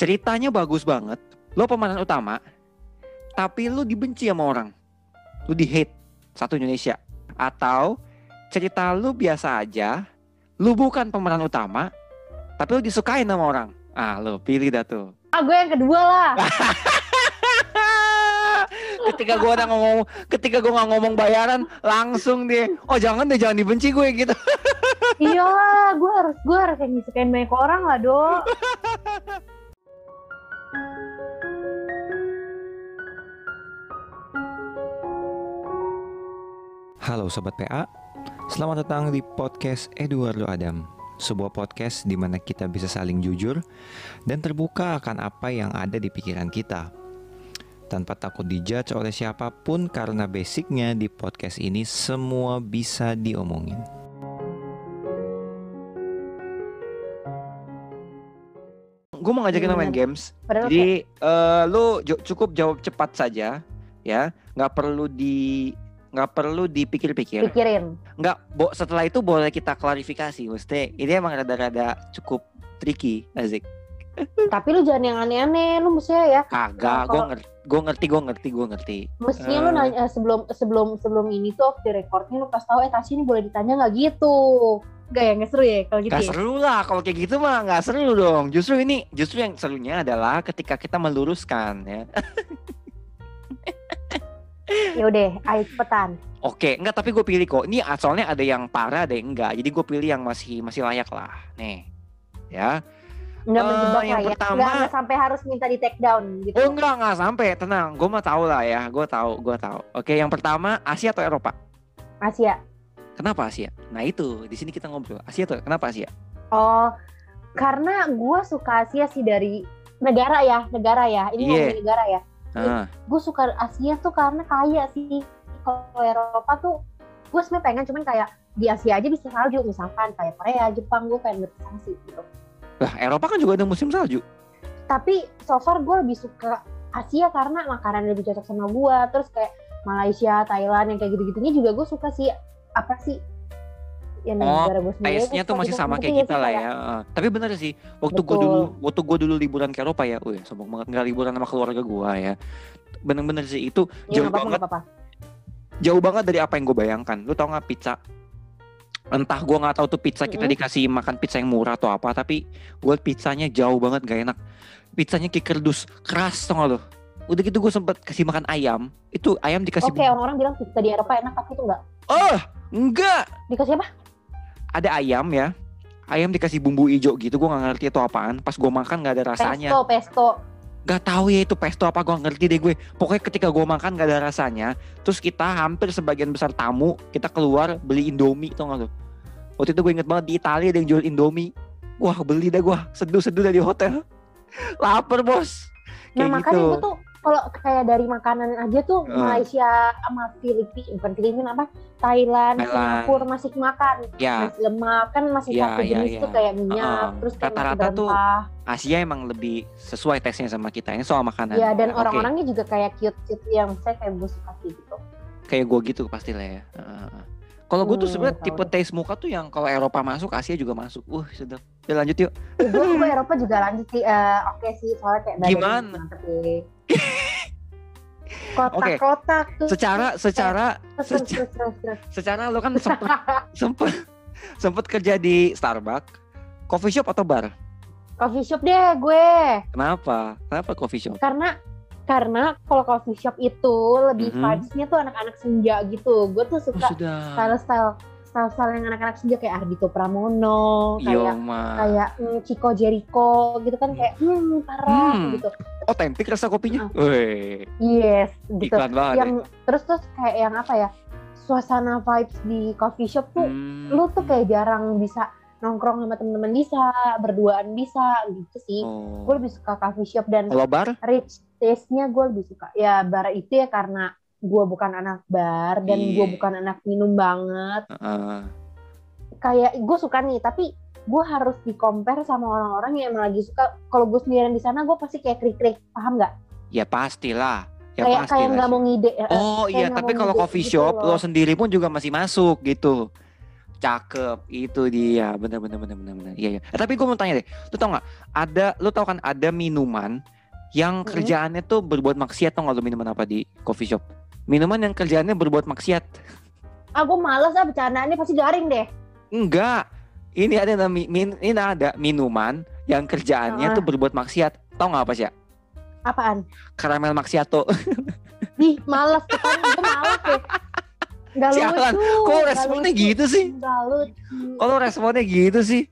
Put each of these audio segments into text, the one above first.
ceritanya bagus banget, lo pemeran utama, tapi lo dibenci sama orang, lo di hate satu Indonesia, atau cerita lo biasa aja, lo bukan pemeran utama, tapi lo disukain sama orang, ah lo pilih dah tuh. Ah, gue yang kedua lah. ketika gue udah ngomong, ketika gue nggak ngomong bayaran, langsung dia, oh jangan deh jangan dibenci gue gitu. Iyalah, gue harus gue harus yang disukain banyak orang lah, Do. Halo Sobat PA, selamat datang di podcast Eduardo Adam Sebuah podcast di mana kita bisa saling jujur dan terbuka akan apa yang ada di pikiran kita. Tanpa takut dijudge oleh siapa pun karena basicnya di podcast ini semua bisa diomongin Gue mau ngajakin lo main games Padahal Jadi lu ju- cukup jawab cepat saja ya, nggak perlu di nggak perlu dipikir-pikir. pikirin. Nggak, bo, setelah itu boleh kita klarifikasi. Mesti ini emang rada-rada cukup tricky, Azik. Tapi lu jangan yang aneh-aneh, lu mestinya ya. Kagak, gue ngerti, gue ngerti, gue ngerti, gue ngerti. Mestinya Eh. lu nanya sebelum sebelum sebelum ini tuh off the recordnya lu pas tahu eh Tasya ini boleh ditanya nggak gitu. Gak ya, nggak seru ya kalau gitu Gak ya? seru lah, kalau kayak gitu mah nggak seru dong. Justru ini, justru yang serunya adalah ketika kita meluruskan ya. Ya udah, ayo cepetan. Oke, enggak tapi gue pilih kok. Ini soalnya ada yang parah, ada yang enggak. Jadi gue pilih yang masih masih layak lah. Nih, ya. Nggak Eh, menjebak yang lah ya. pertama- Nggak, nggak sampai harus minta di take down gitu. Oh enggak enggak sampai, tenang. Gue mah tahu lah ya. Gue tahu, gue tahu. Oke, yang pertama Asia atau Eropa? Asia. Kenapa Asia? Nah itu di sini kita ngobrol. Asia tuh kenapa Asia? Oh, karena gue suka Asia sih dari negara ya, negara ya. Ini Iya. ngomongin negara ya. Ah, Gue suka Asia tuh karena kaya sih. Kalau Eropa tuh gue sebenarnya pengen cuman kayak di Asia aja bisa salju misalkan kayak Korea, Jepang gue pengen berkesan sih gitu. Lah Eropa kan juga ada musim salju. Tapi so far gue lebih suka Asia karena makanan lebih cocok sama gue. Terus kayak Malaysia, Thailand yang kayak gitu-gitunya juga gue suka sih. Apa sih? Ya Oh, negara gue sendiri. Taste-nya tuh masih sama kayak kita lah ya. Ah, Tapi bener sih, waktu gue dulu, waktu gue dulu liburan ke Eropa ya, wih sombong banget nggak liburan sama keluarga gue ya. Bener-bener sih itu ya jauh nggak apa-apa, banget, nggak apa-apa. jauh banget dari apa yang gue bayangkan. Lu tau nggak pizza? Entah gue nggak tahu tuh pizza kita Mm-mm. dikasih makan pizza yang murah atau apa, tapi gue pizzanya jauh banget gak enak. Pizzanya kayak kerdus, keras tau gak lo? Udah gitu gue sempet kasih makan ayam, itu ayam dikasih Oke, orang-orang bilang pizza di Eropa enak, tapi itu enggak. Oh, enggak. Dikasih apa? Ada ayam ya. Ayam dikasih bumbu hijau gitu, gue nggak ngerti itu apaan. Pas gue makan nggak ada rasanya. Pesto, pesto. Gak tahu ya itu pesto apa gue ngerti deh gue. Pokoknya ketika gue makan gak ada rasanya. Terus kita hampir sebagian besar tamu kita keluar beli Indomie tau gak lo? Waktu itu gue inget banget di Italia ada yang jual Indomie. Wah beli dah gue seduh-seduh dari hotel. Lapar bos. Nah Kayak makanya gitu. gue tuh kalau kayak dari makanan aja tuh Eh. Malaysia sama Filipina bukan Filipina apa Thailand, Thailand. Singapura masih makan Ya masih lemak kan masih Iya, satu iya, jenis iya. tuh kayak minyak Heeh. terus Rata-rata tuh. Asia emang lebih sesuai teksnya sama kita. Ini soal makanan. ya dan orang-orangnya juga kayak cute cute yang saya kayak gue suka sih gitu kayak gue gitu pasti lah ya. Heeh. Kalau gue tuh Hmm, sebenarnya tahu tipe taste muka tuh yang kalau Eropa masuk, Asia juga masuk. Uh, sedap. Ya lanjut yuk. ya, gue Eropa juga lanjut sih eh, oke sih soalnya kayak Gimana? mantep sih. Kotak-kotak tuh Secara secara terus secara, terus terus, terus. secara lo kan sempet sempet sempet kerja di Starbucks, coffee shop atau bar? coffee shop deh gue Kenapa? Kenapa coffee shop? karena karena kalau coffee shop itu lebih Mhm. vibes-nya tuh anak-anak senja gitu. Gue tuh Oh, suka sudah. style-style style-style yang anak-anak senja kayak Ardito Pramono, kayak Yoma. kayak mm, Chico Jericho gitu kan kayak hmm parah Hmm. gitu. Otentik rasa kopinya. Wih, Yes, gitu. iklan banget. Yang terus terus kayak yang apa ya? Suasana vibes di coffee shop tuh Hmm. lu tuh kayak jarang bisa nongkrong sama temen-temen bisa, berduaan bisa gitu sih. Oh. Gue lebih suka coffee shop dan Kalau bar? rich taste-nya gue lebih suka. Ya bar itu ya karena gue bukan anak bar dan Iya. gue bukan anak minum banget. Heeh. Kayak gue suka nih, tapi gue harus di compare sama orang-orang yang emang lagi suka. Kalau gue sendirian di sana, gue pasti kayak krik-krik, paham nggak? ya pastilah. Ya kayak kayak nggak mau ngide. eh, Oh kayak iya, tapi kalau coffee gitu shop loh. lo sendiri pun juga masih masuk gitu. cakep. Itu dia. Bener bener bener bener bener. Iya iya. Eh, tapi gue mau tanya deh. Lu tau nggak? Ada, lu tau kan ada minuman yang Mm-mm. kerjaannya tuh berbuat maksiat tau nggak lu minuman apa di coffee shop? Minuman yang kerjaannya berbuat maksiat. Ah gue males ah bercandaannya pasti garing deh. Enggak. Ini ada min, ini ada minuman yang kerjaannya Ah. tuh berbuat maksiat. Tau nggak apa sih ya? Apaan? Karamel macchiato. Ih males tuh kan gue males deh. Gak Sialan, lucu. kok responnya lucu. gitu sih? Gak lucu. Kok lu responnya gitu sih?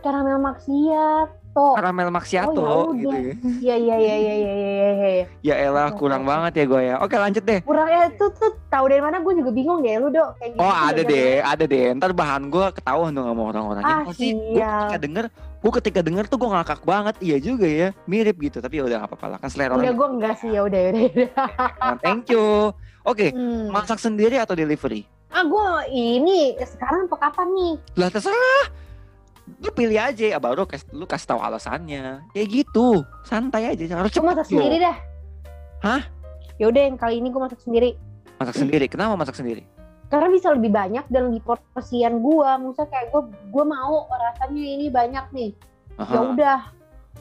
Karamel maksiat. Karamel macchiato Oh, ya gitu ya. Iya iya iya iya iya iya iya. Ya elah kurang oke. banget ya gue ya. Oke lanjut deh. Kurang ya tuh tuh tahu dari mana gue juga bingung deh lu dok kayak gitu. Oh ada deh, ada deh. Ntar bahan gue ketahuan dong sama orang-orang. Ah, Ini pasti gue sial. ketika denger, gue ketika denger tuh gue ngakak banget. Iya juga ya, mirip gitu. Tapi ya udah apa-apa lah. Kan selera Udah gue enggak sih ya udah ya udah. ya. Nah, Thank you. Oke, Hmm. masak sendiri atau delivery? Ah gue ini sekarang apa kapan nih? Lah terserah. Lu pilih aja, ya baru kas, lu kasih tahu alasannya. Kayak gitu, santai aja. Harus cepet masak loh. sendiri dah. Hah? Ya udah yang kali ini gue masak sendiri. Masak sendiri. Kenapa masak sendiri? Karena bisa lebih banyak dan lebih porsian gue. Maksudnya kayak gue gue mau rasanya ini banyak nih. Ya udah.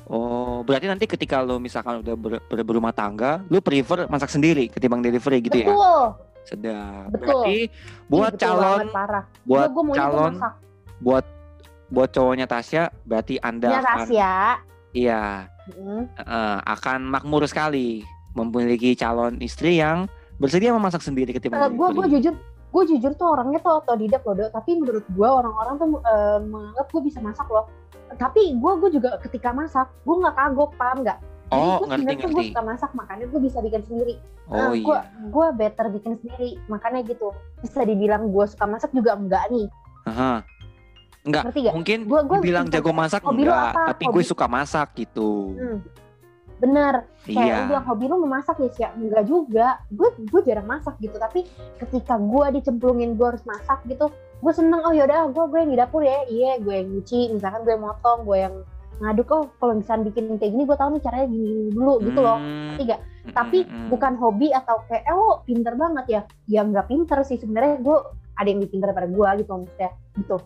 Oh, berarti nanti ketika lu misalkan udah ber- ber- berumah tangga, lu prefer masak sendiri ketimbang delivery gitu ya? Betul. Sedap. Betul. Berarti buat Ih, betul calon buat gue calon buat buat cowoknya Tasya berarti Anda Ya akan Tasya. iya Mm. eh, akan makmur sekali memiliki calon istri yang bersedia memasak sendiri ketimbang gue gue delivery. jujur gue jujur tuh orangnya tuh otodidak loh dok tapi menurut gue orang-orang tuh eh, menganggap gue bisa masak loh tapi gue gue juga ketika masak gue nggak kagok paham nggak Oh, gue ngerti sebenarnya tuh gue ngerti. suka masak makanya gue bisa bikin sendiri Oh gue iya. gue better bikin sendiri makanya gitu bisa dibilang gue suka masak juga enggak nih Aha. Enggak, mungkin Gua- gua dibilang suka- jago masak hobi enggak, apa? tapi gue suka masak gitu. hmm. bener kayak Iya. lu bilang hobi lu memasak ya sih enggak juga gue gue jarang masak gitu tapi ketika gue dicemplungin gue harus masak gitu gue seneng oh yaudah gue gue yang di dapur ya iya gue yang nyuci misalkan gue yang motong gue yang ngaduk oh kalau misalnya bikin kayak gini gue tahu nih caranya gini, gini dulu gitu loh Hmm, ngerti gak? tapi mm, mm. bukan hobi atau kayak eh lo pinter banget ya ya nggak pinter sih sebenarnya gue ada yang lebih pinter daripada gue gitu maksudnya gitu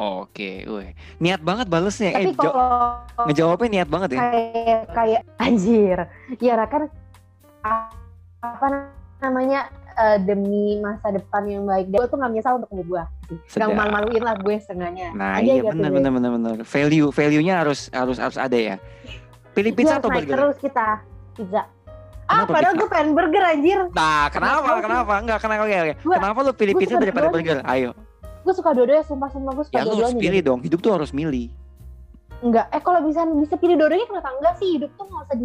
Oke, weh. Niat banget balesnya. tapi eh, kalau ngejawabnya niat banget ya. kayak kayak anjir ya kan apa namanya eh, demi masa depan yang baik gue tuh nggak menyesal untuk ketemu gue Sedap. malu-maluin lah gue setengahnya Nah, Aja iya gitu benar benar benar benar. Value value-nya harus harus harus ada ya. Pilih pizza harus atau burger? terus kita pizza ah Kenapa padahal pizza? gue pengen burger anjir Nah, kenapa? Kenapa? Enggak, kenapa? Oke, oke. Kenapa lu pilih pizza daripada burger? Ayo. Gue suka dua-duanya sumpah sumpah gue suka Ya lu harus dua-duanya pilih dong. Hidup tuh harus milih. enggak eh kalau bisa bisa pilih dua-duanya kenapa enggak sih hidup tuh nggak usah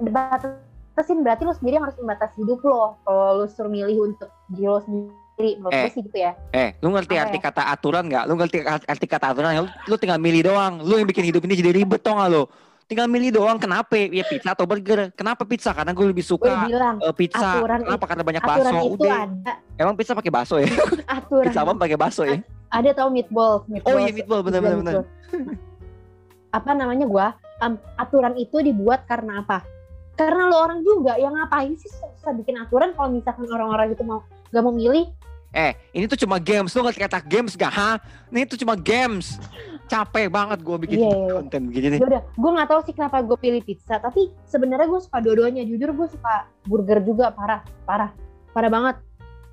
dibatasin berarti lo sendiri yang harus membatasi hidup lo kalau lo suruh milih untuk diri lo sendiri menurut Eh. sih gitu ya Eh, lu ngerti arti ya? kata aturan nggak? Lu ngerti arti kata aturan? Lu, lu tinggal milih doang. Lu yang bikin hidup ini jadi ribet tau gak lu? Tinggal milih doang. Kenapa? Ya pizza atau burger? Kenapa pizza? Karena gue lebih gue suka bilang eh, pizza. aturan Kenapa? Karena banyak bakso. itu Udah. ada Emang pizza pakai bakso ya? aturan Pizza apa pakai bakso ya? ada tau meatball, meatball Oh iya meatball benar benar benar. apa namanya gua em, aturan itu dibuat karena apa karena lo orang juga yang ngapain sih susah bikin aturan kalau misalkan orang-orang itu mau gak mau milih Eh, ini tuh cuma games. Lu ngerti kata games gak? Ha? Ini tuh cuma games. Capek banget gue bikin Iya, iya, iya. konten begini. udah gue nggak tahu sih kenapa gue pilih pizza tapi sebenarnya gue suka dua-duanya jujur gue suka burger juga parah parah parah banget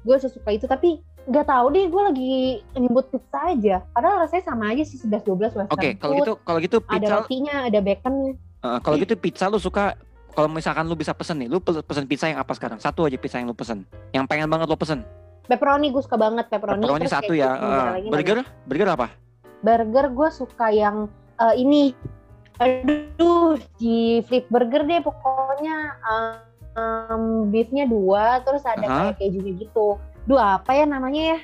gue sesuka itu tapi nggak tahu deh gue lagi nyebut pizza aja padahal rasanya sama aja sih 11 12 western Oke, kalau food. gitu kalau gitu ada pizza rotinya ada baconnya eh, kalau gitu pizza lu suka kalau misalkan lu bisa pesen nih, lu pe- pesen pizza yang apa sekarang? Satu aja pizza yang lu pesen. Yang pengen banget lu pesen. pepperoni gue suka banget pepperoni, Pepperoni satu ya. mozzarellanya burger? Burger apa? Burger gue suka yang eh, ini aduh di flip burger deh pokoknya um, beefnya dua terus ada Aha. kayak kejunya gitu dua apa ya namanya ya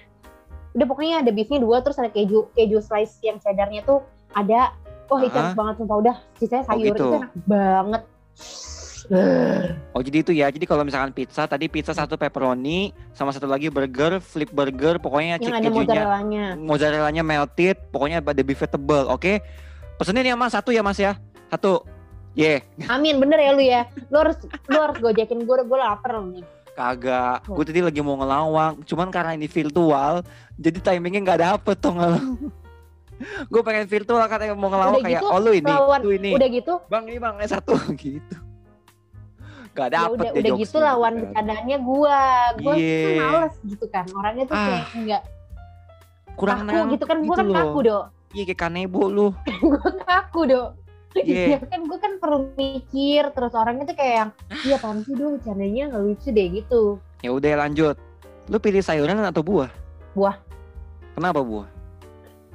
udah pokoknya ada beefnya dua terus ada keju keju slice yang cheddarnya tuh ada wah itu Aha. enak banget sumpah udah sisanya Oh, sayur gitu. itu enak banget Oh jadi itu ya. Jadi kalau misalkan pizza tadi pizza satu pepperoni sama satu lagi burger, flip burger, pokoknya yang ada mozzarellanya mozzarellanya melted, pokoknya ada tebel, oke? Pesenin ya mas satu ya mas ya, satu. Yeah. amin bener ya lu ya lu harus lu harus gojekin gue gue lapar nih Kagak. Oh. Gue tadi lagi mau ngelawak, cuman karena ini virtual, jadi timingnya nggak dapet tuh ngelawak. gue pengen virtual katanya mau ngelawak Udah kayak, gitu, oh lu ini, lawan- lu ini, udah gitu bang ini bang S satu gitu. Gak ya dapet udah deh udah jokesnya gitu lawan kan. bercandanya gua gua Iya. kan males gitu kan orangnya tuh kayak Ah, enggak Kurang kaku gitu kan gua kan loh. kaku do Iya kayak kanebo lu. gua kaku do Iya. Iya kan gua kan perlu mikir terus orangnya tuh kayak yang iya apaan sih do bercandanya nggak lucu deh gitu Ya udah lanjut. Lu pilih sayuran atau buah? Buah. Kenapa buah?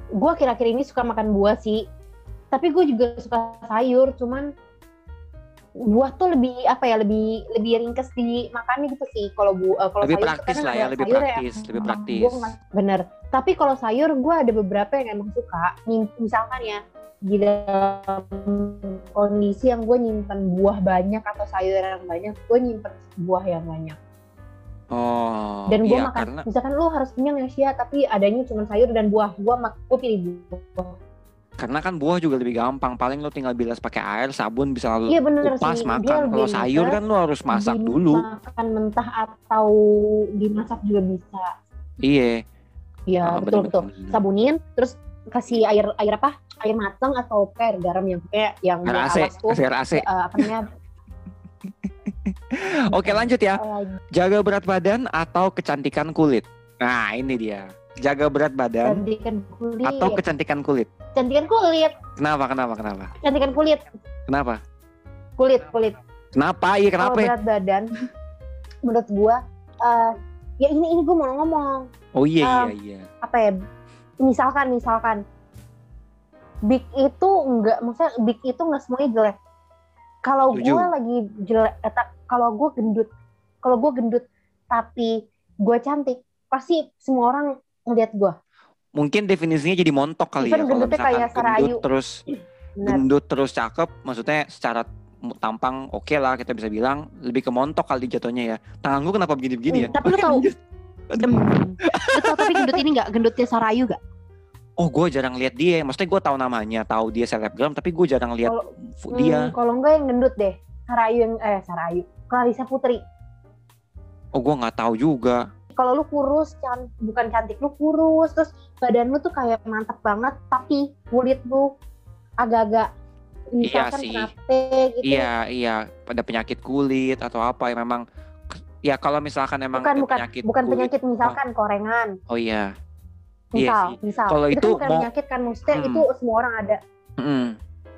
gua akhir-akhir ini suka makan buah sih tapi gue juga suka sayur cuman buah tuh lebih apa ya lebih lebih ringkes di makannya gitu sih. Kalau bu eh, kalau Lebih sayur praktis lah ya, lebih yang, praktis, lebih hmm, praktis. gua bener. Tapi kalau sayur gue ada beberapa yang emang suka. Misalkan ya di dalam kondisi yang gue nyimpen buah banyak atau sayur yang banyak gue nyimpen buah yang banyak. Oh, dan gue iya makan karena misalkan lu harus kenyang ya Sia tapi adanya cuma sayur dan buah. Gue mak gue pilih buah karena kan buah juga lebih gampang. Paling lu tinggal bilas pakai air, sabun bisa lalu iya bener kupas sih makan. Kalau sayur kan lu harus masak dulu. makan mentah atau dimasak juga bisa Iya. ya Ah, betul betul sabunin terus kasih air air apa air matang atau air garam yang kayak yang Air AC, tuh air AC. eh, apa namanya Oke lanjut ya. Jaga berat badan atau kecantikan kulit. Nah ini dia. Jaga berat badan cantikan kulit atau kecantikan kulit. cantikan kulit Kenapa? Kenapa? Kenapa? cantikan kulit Kenapa? kulit kulit Kenapa? Iya kalau kenapa? berat badan menurut gua eh, ya ini ini gua mau ngomong Oh iya iya Um, iya. apa ya misalkan misalkan big itu enggak maksudnya big itu enggak semuanya jelek kalau gue lagi jelek eh, kalau gue gendut kalau gue gendut tapi gue cantik pasti semua orang ngeliat gue Mungkin definisinya jadi montok kali ya. Even Kalau gendutnya misalkan kayak Sarayu. gendut terus benar gendut terus cakep, maksudnya secara tampang oke lah kita bisa bilang lebih ke montok kali jatuhnya ya. Tangan gue kenapa begini-begini ya? Hmm, tapi lu tahu Hmm. lu tapi gendut ini nggak gendutnya Sarayu gak Oh gue jarang lihat dia, maksudnya gue tahu namanya, tahu dia selebgram, tapi gue jarang lihat Kalau- dia. Hmm, kalau enggak yang gendut deh Sarayu yang eh Sarayu Clarissa Putri Oh gue nggak tahu juga. Kalau lu kurus can bukan cantik lu kurus terus badan lu tuh kayak mantap banget tapi kulit lu agak-agak misalkan sih. kenapa gitu Iya iya, pada penyakit kulit atau apa ya memang. Ya kalau misalkan emang bukan bukan penyakit bukan kulit. penyakit misalkan korengan Oh iya. Iya misal sih. misal Kalau itu, itu kan bukan mau- penyakit kan maksudnya Hmm. itu semua orang ada Mm.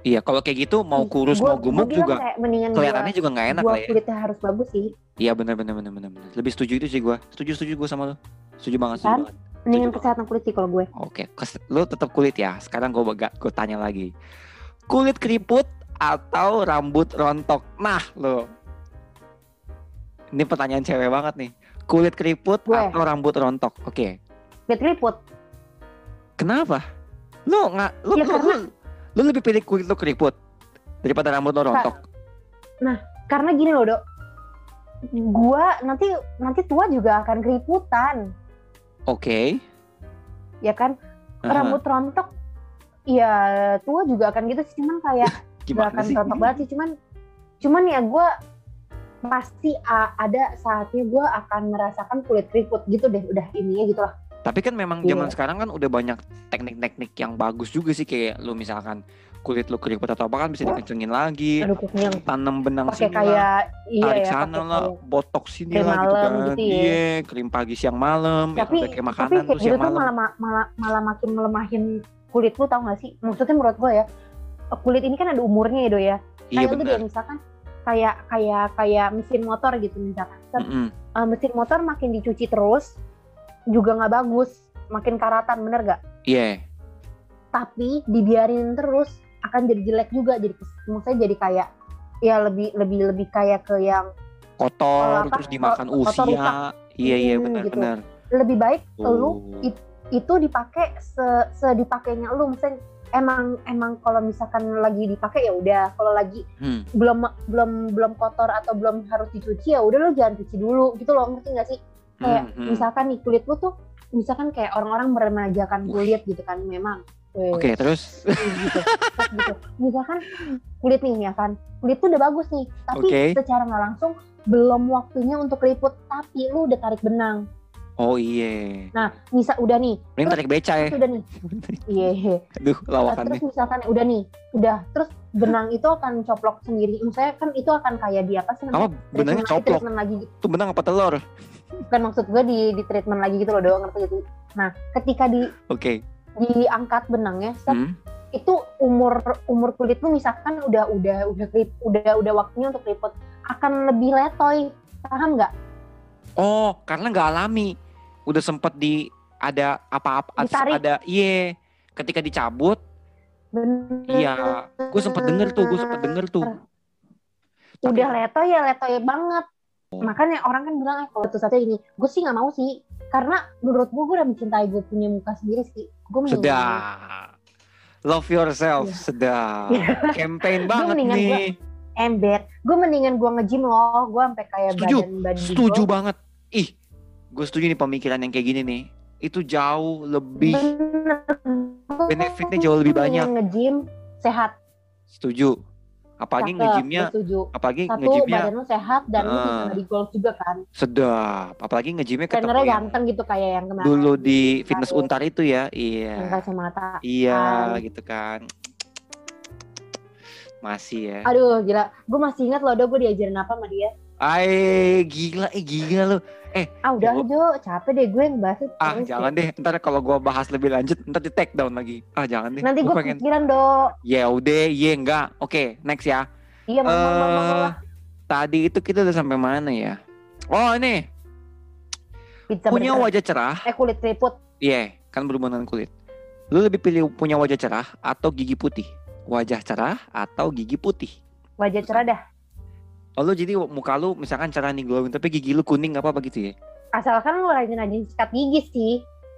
Iya kalau kayak gitu mau kurus Gua- mau gemuk gua juga kayak kelihatannya gua, juga nggak enak gua lah ya. kulitnya harus bagus sih Iya benar benar benar benar benar. Lebih setuju itu sih gue. Setuju setuju gue sama lo. Setuju banget setuju Kan? banget. mendingan kesehatan kulit sih kalau gue Oke, kes- lo tetap kulit ya. Sekarang gue gue tanya lagi. Kulit keriput atau rambut rontok? Nah, lo. Ini pertanyaan cewek banget nih. Kulit keriput Gue. atau rambut rontok? Oke. kulit keriput Kenapa? Lo nggak lo, Ya, lo, karena- lo, lo lebih pilih kulit lo keriput daripada rambut lo rontok? karena gini loh dok gua nanti nanti tua juga akan keriputan Oke. ya kan Aha. rambut rontok ya tua juga akan gitu sih cuman kayak gak akan sih? rontok banget sih cuman cuman ya gue pasti ada saatnya gue akan merasakan kulit keriput gitu deh udah ininya gitu lah Tapi kan memang Iya. zaman sekarang kan udah banyak teknik-teknik yang bagus juga sih kayak lu misalkan kulit lu keriput atau apa kan bisa dikencengin lagi, aduh yang tanam benang pakai sini lah, kayak iya tarik ya sana lah, botok sini lah gitu kan. gitu ya. Iya, krim pagi siang malam, yang tapi udah kayak tapi makanan kayak tuh gitu siang malam. malah ma- malah malah makin melemahin kulit lu tau gak sih maksudnya menurut gue ya kulit ini kan ada umurnya ya do ya Iya kayak lu benar. dia misalkan kayak kayak kayak mesin motor gitu misalkan Set, Mm-mm. eh, mesin motor makin dicuci terus juga nggak bagus makin karatan bener gak Iya. tapi dibiarin terus akan jadi jelek juga jadi maksudnya jadi kayak ya lebih lebih lebih kayak ke yang Kotor apa, terus dimakan kotor usia. Iya iya Hmm, benar gitu. benar. lebih baik lu Oh. it- itu dipakai se sedipakainya lu misalnya emang emang kalau misalkan lagi dipakai ya udah kalau lagi Hmm. belum belum belum kotor atau belum harus dicuci ya udah lu jangan cuci dulu gitu loh ngerti gak sih kayak Hmm, hmm. misalkan nih kulit lu tuh misalkan kayak orang-orang meremajakan kulit gitu kan memang Oke, terus gitu. Terus gitu. Misalkan kulit nih ya kan, kulit tuh udah bagus nih, tapi Oke. secara nggak langsung belum waktunya untuk keriput, tapi lu udah tarik benang. Oh iya. Nah, misal udah nih, Mending tarik beca ya. udah nih, iya. Aduh, Nah, lawakannya. terus misalkan udah nih, udah, terus benang itu akan coplok sendiri. Misalnya kan itu akan kayak di apa sih Apa benangnya coplok? lagi. Tuh benang apa telur? Kan maksud gue di, di treatment lagi gitu loh doang ngerti gitu. Nah, ketika di Oke. diangkat benangnya, set, Hmm. itu umur umur kulit lu misalkan udah udah udah kerip- udah udah waktunya untuk keriput akan lebih letoy paham nggak Oh, karena nggak alami. Udah sempet di ada apa-apa ada iya ketika dicabut iya gue sempet denger tuh gue sempet denger tuh Tapi- udah letoy ya letoy banget makanya orang kan bilang eh, kalau satu satu ini gue sih nggak mau sih karena menurut gue gue udah mencintai gue punya muka sendiri sih. Gue sedap. love yourself Iya. sedap. Campaign Gua banget nih. Embed gue mendingan gue nge-gym loh. Gue sampai kayak Setuju, badan badan setuju banget. Ih gue setuju nih pemikiran yang kayak gini nih. Itu jauh lebih benefitnya jauh lebih banyak. nge-gym sehat. Setuju apalagi ngejimnya apalagi satu ngejimnya badan lu sehat dan lu bisa Ah. di golf juga kan? Sedap. Apalagi ngejimnya ketemu yang ganteng gitu kayak yang kemarin dulu di fitness untar itu ya. Yang iya kacamata iya Ah. gitu kan. Masih ya. Aduh gila. Gue masih ingat loh udah gue diajarin apa sama dia Ay, gila, eh gila lu. ah udah Gua- Jo capek deh gue ngebahas itu Ah, jangan deh. Ntar kalau gua bahas lebih lanjut, ntar di take down lagi. Ah, jangan deh. nanti gue pengen. pikiran do Ya udah, iya enggak. Oke, next ya. iya mau mau mau, mau Eh, tadi itu kita udah sampai mana ya? Oh, ini pizza punya wajah cerah. eh kulit keriput Iya, kan berhubungan dengan kulit. Lu lebih pilih punya wajah cerah atau gigi putih? Wajah cerah atau gigi putih? wajah cerah dah Oh, lu jadi muka lu misalkan cerah nih glowing, tapi gigi lu kuning apa apa gitu ya? asalkan lu rajin-rajin sikat gigi sih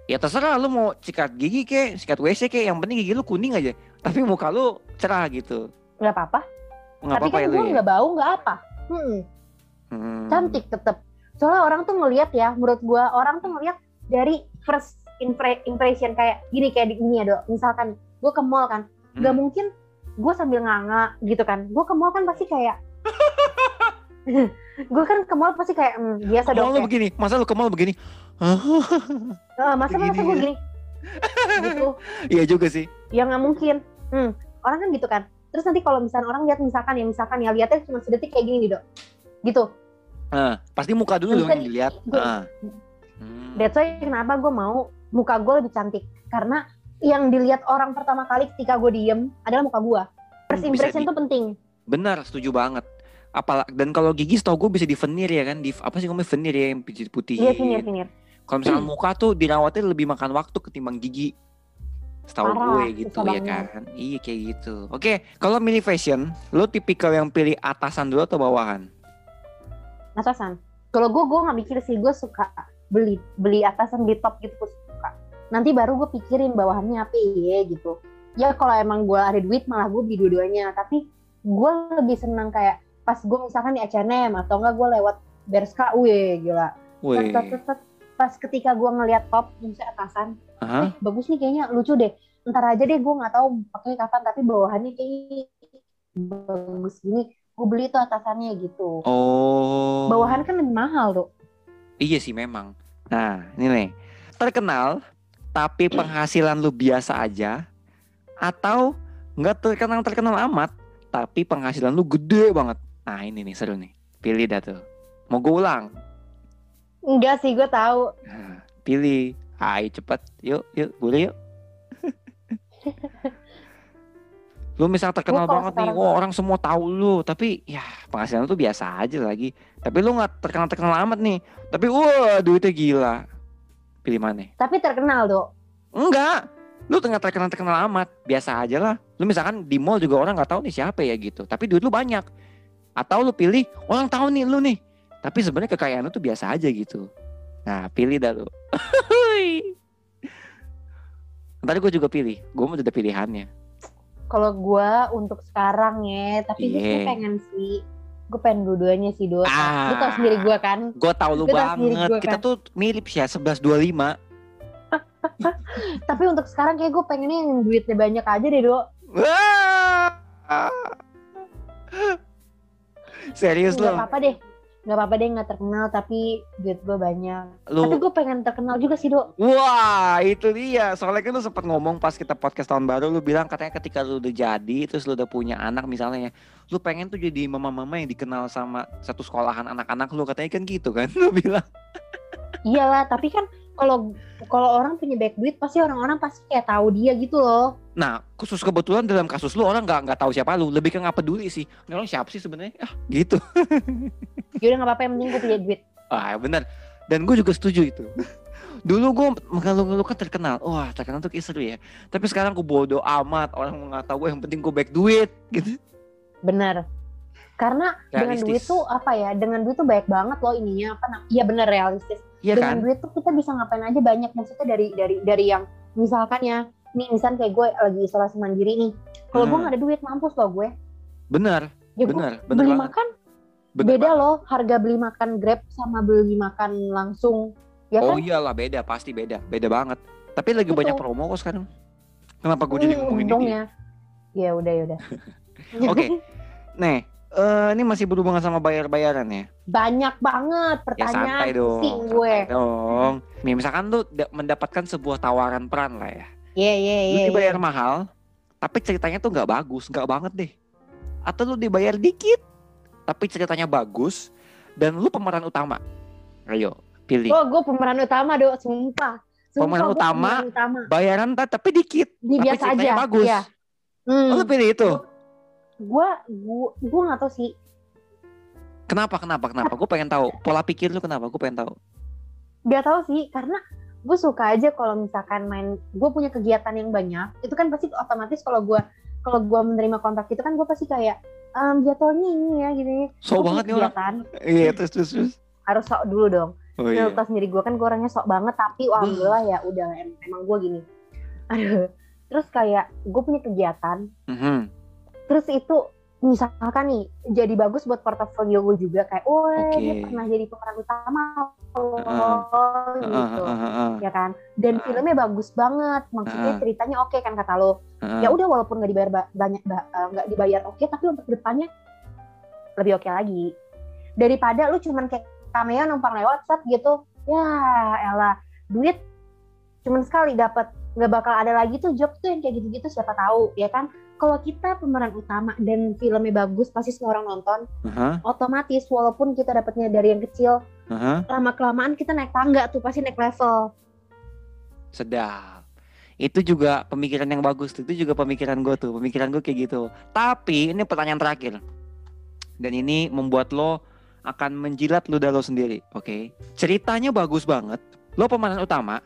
Ya terserah lu mau sikat gigi kek, sikat WC kek, yang penting gigi lu kuning aja. Tapi muka lu cerah gitu. nggak apa-apa Nggak tapi apa-apa kan ya gue ya. nggak bau nggak apa hmm, Hmm. cantik tetep soalnya orang tuh ngelihat ya menurut gue orang tuh ngelihat dari first impre- impression kayak gini kayak di ya dok misalkan gue ke mall kan Hmm. mungkin gue sambil nganga gitu kan gue ke mall kan pasti kayak gue kan ke mall pasti kayak hmm, biasa dong lu kayak, begini, masa lu ke mall begini? "Eh, masa masa begini gue ya." gini gitu Iya juga sih. ya nggak mungkin hmm, orang kan gitu kan terus nanti kalau misalnya orang lihat misalkan ya misalkan ya lihatnya cuma sedetik kayak gini nih dok gitu Nah, pasti muka dulu dong yang di- dilihat. gua- Ah. Hmm. That's why kenapa gue mau muka gue lebih cantik karena yang dilihat orang pertama kali ketika gue diem adalah muka gue. First Bisa impression di- tuh penting. Benar, setuju banget. Apalagi dan kalau gigi setahu gue bisa di veneer ya kan, di apa sih ngomongnya veneer ya yang putih putih. Iya finir finir. Kalau misalkan muka tuh dirawatnya lebih makan waktu ketimbang gigi. Setahu gue gitu susah ya kan. Iya kayak gitu. Oke, kalau milih fashion, lo tipikal yang pilih atasan dulu atau bawahan? Atasan. Kalau gue gue nggak mikir sih gue suka beli beli atasan beli top gitu gue suka. Nanti baru gue pikirin bawahannya apa ya gitu. Ya kalau emang gue ada duit malah gue beli dua-duanya. Tapi gue lebih senang kayak pas gue misalkan di H&M atau enggak gue lewat Berska, wih gila. Wih. Tet, tet, tet. Pas ketika gue ngeliat top, misalnya atasan, eh bagus nih kayaknya lucu deh ntar aja deh gue nggak tahu pakai kapan tapi bawahannya kayak bagus gini gue beli tuh atasannya gitu Oh. bawahan kan lebih mahal tuh Iya sih memang. Nah, ini nih. Terkenal tapi penghasilan lu biasa aja atau nggak terkenal terkenal amat tapi penghasilan lu gede banget. Nah, ini nih seru nih. Pilih dah tuh. Mau gue ulang? enggak sih gue tahu Nah, pilih. Ayo cepet. Yuk, yuk, boleh yuk. lu misal terkenal banget nih, wah orang semua tahu lu, tapi ya penghasilan lu tuh biasa aja lagi. Tapi lu nggak terkenal terkenal amat nih, tapi wah duitnya gila. Pilih mana? tapi terkenal tuh Enggak. Lu tengah terkenal terkenal amat, biasa aja lah. Lu misalkan di mall juga orang nggak tahu nih siapa ya gitu, tapi duit lu banyak. Atau lu pilih orang tahu nih lu nih, tapi sebenarnya kekayaan lu tuh biasa aja gitu. Nah, pilih dah lu. Ntar gue juga pilih, gue mau udah pilihannya. kalau gue untuk sekarang ya tapi gue sih Iya. pengen sih gue pengen dua-duanya sih dua Ah. lu tau sendiri gue kan Gue tahu lu banget, gua kita kan. tuh mirip sih ya 1125. Tapi untuk sekarang kayak gue pengennya yang duitnya banyak aja deh, Dok. Serius Gak lo? apa-apa deh. Gak apa-apa deh gak terkenal tapi duit gue banyak. Lu Tapi gue pengen terkenal juga sih, Dok. Wah, itu dia. Soalnya kan lu sempat ngomong pas kita podcast tahun baru, lu bilang katanya ketika lu udah jadi, terus lu udah punya anak misalnya, ya, lu pengen tuh jadi mama-mama yang dikenal sama satu sekolahan anak-anak lu, katanya kan gitu kan? Lu bilang. Iyalah, tapi kan kalau kalau orang punya banyak duit pasti orang-orang pasti kayak tahu dia gitu loh. Nah, khusus kebetulan dalam kasus lu orang nggak nggak tahu siapa lu, lebih ke nggak peduli sih. Ini orang siapa sih sebenarnya? Ah, gitu. Yaudah gak apa-apa yang penting gue punya duit. Ah, benar. Dan gue juga setuju itu. Dulu gue mengeluh-ngeluh kan terkenal. Wah, terkenal tuh seru ya. Tapi sekarang gue bodoh amat. Orang nggak tahu gue yang penting gue back duit gitu. Bener. Karena dengan Realistis. duit tuh apa ya? Dengan duit tuh banyak banget loh ininya apa? nam- Iya bener realistis. Iya dengan kan? duit tuh kita bisa ngapain aja banyak maksudnya dari dari dari yang misalkan ya nih misalkan kayak gue lagi isolasi mandiri nih kalau gue Hmm. nggak ada duit mampus loh gue Bener, ya gue bener, bener beli banget. makan Bener beda banget. loh harga beli makan grab sama beli makan langsung ya Oh kan iyalah beda, pasti beda, beda banget. Tapi lagi Gitu. banyak promo kok sekarang. Kenapa gue jadi Hmm, ngomongin ini? ya ya udah ya udah Oke. Nih, eh, ini masih berhubungan sama bayar-bayaran ya. banyak banget Ya pertanyaan santai dong. pusing gue santai dong. Nih, misalkan lu da- mendapatkan sebuah tawaran peran lah ya. Iya iya Lu iya. dibayar iya. mahal, tapi ceritanya tuh nggak bagus, nggak banget deh. Atau lu dibayar dikit, tapi ceritanya bagus, dan lu pemeran utama. Ayo, pilih. Oh gue pemeran utama dong, sumpah. Sumpah Pemeran utama, pemeran utama. Bayaran ta- tapi dikit, Di tapi biasa ceritanya aja. bagus. Iya. Hmm. Oh, lu pilih itu. Gue gue gue nggak tahu sih. Kenapa? Kenapa? Kenapa? Gue pengen tahu. Pola pikir lu kenapa? Gue pengen tahu. Gak tahu sih karena gue suka aja kalau misalkan main gue punya kegiatan yang banyak itu kan pasti otomatis kalau gue kalau gue menerima kontrak itu kan gue pasti kayak ehm, jadwalnya ini ya gini So Gua banget nih orang. kegiatan Iya, terus terus terus. harus sok dulu dong Oh iya. tau sendiri gue kan gue orangnya sok banget tapi alhamdulillah ya udah em- emang gue gini aduh terus kayak gue punya kegiatan Mhm. Terus itu misalkan nih jadi bagus buat portofolio gue juga. Kayak oh Oke. dia pernah jadi pemeran utama Heeh, gitu. heeh, heeh, ya kan? Dan Heeh. filmnya bagus banget. Maksudnya Heeh. ceritanya oke kan kata lo. Heeh. ya udah walaupun nggak dibayar ba- banyak ba- eh, nggak dibayar oke tapi untuk depannya lebih oke lagi. Daripada lu cuman kayak cameo numpang lewat set gitu. Ya elah duit cuman sekali dapat nggak bakal ada lagi tuh job tuh yang kayak gitu-gitu siapa tahu ya kan kalau kita pemeran utama dan filmnya bagus pasti semua orang nonton Heeh, otomatis walaupun kita dapatnya dari yang kecil heeh. lama kelamaan kita naik tangga tuh pasti naik level Sedap. Itu juga pemikiran yang bagus tuh. Itu juga pemikiran gue tuh. Pemikiran gue kayak gitu. Tapi ini pertanyaan terakhir. Dan ini membuat lo akan menjilat ludah lo sendiri. Oke. Ceritanya bagus banget. Lo pemeran utama.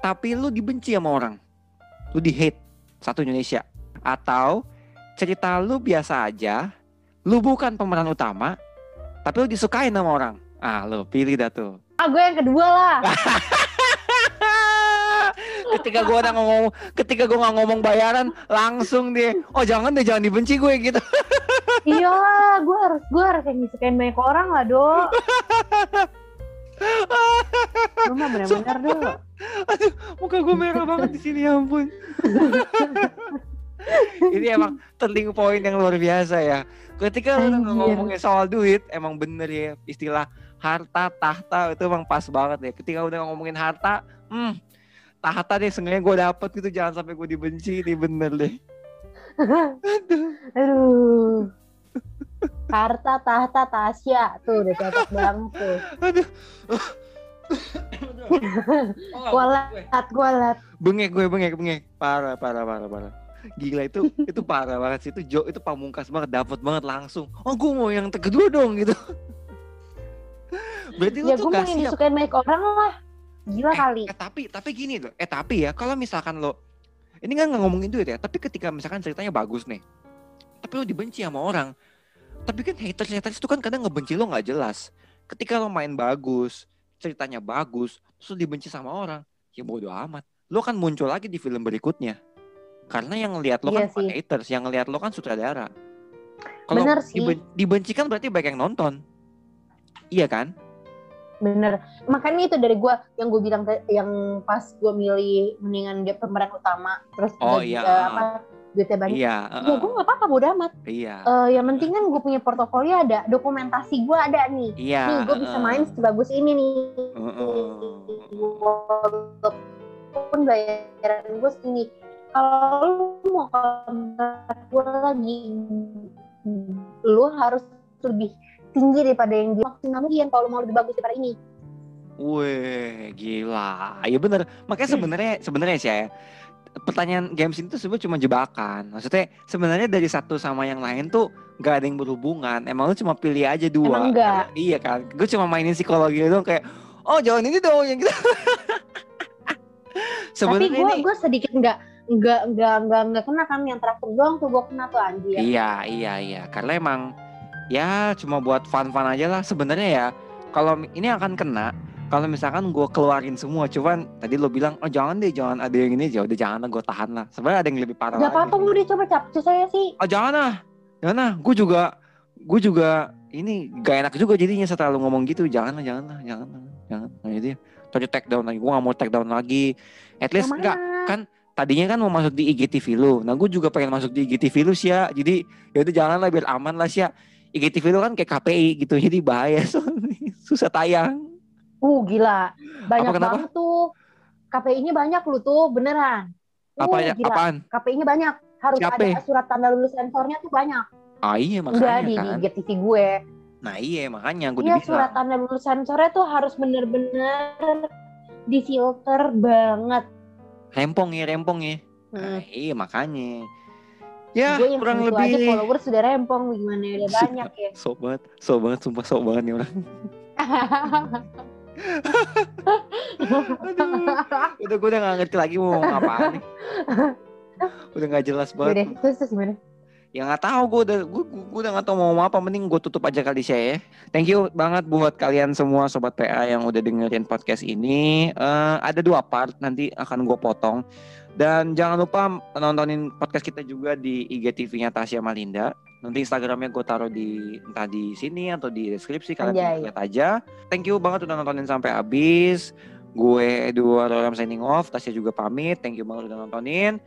Tapi lo dibenci sama orang. Lo di hate. Satu Indonesia. Atau cerita lo biasa aja. Lo bukan pemeran utama. Tapi lo disukain sama orang. Ah lo pilih dah tuh. ah gue yang kedua lah ketika gue udah ngomong ketika gue nggak ngomong bayaran langsung dia oh jangan deh jangan dibenci gue gitu iyalah gue harus gue harus yang disukain banyak orang lah dok lu mah bener-bener dok muka gue merah banget di sini ya ampun ini emang turning point yang luar biasa ya. Ketika lu ngomongin soal duit emang bener ya istilah harta tahta itu emang pas banget ya. Ketika udah ngomongin harta hmm tahta deh sengaja gue dapet gitu jangan sampai gue dibenci ini bener deh. Aduh. Harta tahta tasya. Tuh udah cocok banget tuh. Aduh. Kualat kualat bengek gue bengek bengek. Parah parah parah parah gila itu itu parah banget sih. Itu jo itu pamungkas banget dapat banget langsung. Oh gue mau yang kedua dong gitu. Berarti lu ya tuh gue mau gak siap. disukain banyak orang lah. Gila kali. eh tapi tapi gini loh. Eh tapi ya kalau misalkan lo ini kan nggak ngomongin duit ya tapi ketika misalkan ceritanya bagus nih tapi lo dibenci sama orang tapi kan haters haters itu kan kadang ngebenci lo nggak jelas. Ketika lo main bagus ceritanya bagus terus lo dibenci sama orang ya bodo amat. Lo kan muncul lagi di film berikutnya karena yang ngelihat lo kan Iya bukan sih. haters yang ngelihat lo kan sutradara kalau Bener sih. diben- dibenci kan berarti banyak yang nonton iya kan bener makanya itu dari gue yang gue bilang yang pas gue milih mendingan dia pemeran utama terus Oh, gaji- iya. eh, apa duitnya banyak Iya, ya heeh, gue nggak apa-apa bodo amat iya. Eh, yang penting kan gue punya portofolio ada dokumentasi gue ada nih Iya. nih gue bisa heeh. main sebagus ini nih Heeh. walaupun bayaran gue segini kalau lu mau kontrak gue lagi lu harus lebih tinggi daripada yang dia maksimal mungkin kalau mau lebih bagus daripada ini Wih, gila. Ya bener. Makanya sebenarnya sebenarnya sih ya. Pertanyaan games itu sebenarnya cuma jebakan. Maksudnya sebenarnya dari satu sama yang lain tuh nggak ada yang berhubungan. Emang lu cuma pilih aja dua. Emang enggak. Karena- iya kan. Gue cuma mainin psikologi dong kayak, oh jangan ini dong yang gitu. tapi sebenarnya gue sedikit nggak nggak nggak nggak nggak kena kan yang terakhir doang tuh gue kena tuh anjir Iya, iya, iya. Karena emang ya cuma buat fun-fun aja lah. Sebenarnya ya kalau ini akan kena kalau misalkan gue keluarin semua. Cuman tadi lo bilang, oh jangan deh, jangan ada yang ini. Ya udah jangan lah, gue tahan lah. Sebenarnya ada yang lebih parah nggak lagi. apa-apa udah coba capcus saya sih Oh jangan lah, jangan lah. Gue juga, gue juga ini gak enak juga jadinya setelah lo ngomong gitu. Jangan lah, jangan lah, jangan lah, jangan. Nah ya. Tadi take down lagi. Gue gak mau take down lagi. At least enggak kan tadinya kan mau masuk di IGTV lu. Nah, gue juga pengen masuk di IGTV lu sih ya. Jadi ya udah jangan lah biar aman lah sih ya. IGTV lu kan kayak KPI gitu. Jadi bahaya soalnya. Susah tayang. uh gila banyak Apa, kenapa? banget tuh KPI-nya banyak lu tuh beneran Apa uh, ya? gila. Apaan? KPI-nya banyak harus Siapa? ada surat tanda lulus sensornya tuh banyak Ah iya makanya di, kan. di GTV gue Nah iya makanya gue Iya udah surat tanda lulus sensornya tuh harus bener-bener difilter banget. Rempong ya, rempong ya. Nah, Hmm. iya makanya. Ya gue yang kurang aja lebih. followers sudah rempong gimana udah banyak ya. Sok banget, sumpah sok banget nih orang. Aduh, udah gue udah gak ngerti lagi mau ngomong nih. Udah gak jelas banget. Udah, terus terus gimana? Ya nggak tahu gue udah gue, gue udah nggak tahu mau ngomong apa mending gue tutup aja kali saya ya. Thank you banget buat kalian semua sobat PA yang udah dengerin podcast ini. Eh, ada dua part nanti akan gue potong. Dan jangan lupa nontonin podcast kita juga di IGTV-nya Tasya Malinda. Nanti Instagramnya gue taruh di entah di sini atau di deskripsi kalian Anjay. lihat aja. Thank you banget udah nontonin sampai habis. Gue Eduardo Ram signing off. Tasya juga pamit. Thank you banget udah nontonin.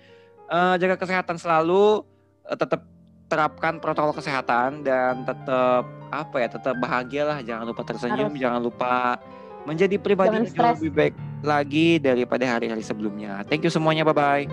Eh, jaga kesehatan selalu. Eh, tetap terapkan protokol kesehatan dan tetap apa ya tetap bahagia lah. Jangan lupa tersenyum Harus. jangan lupa menjadi pribadi yang lebih baik lagi daripada hari-hari sebelumnya. Thank you semuanya bye bye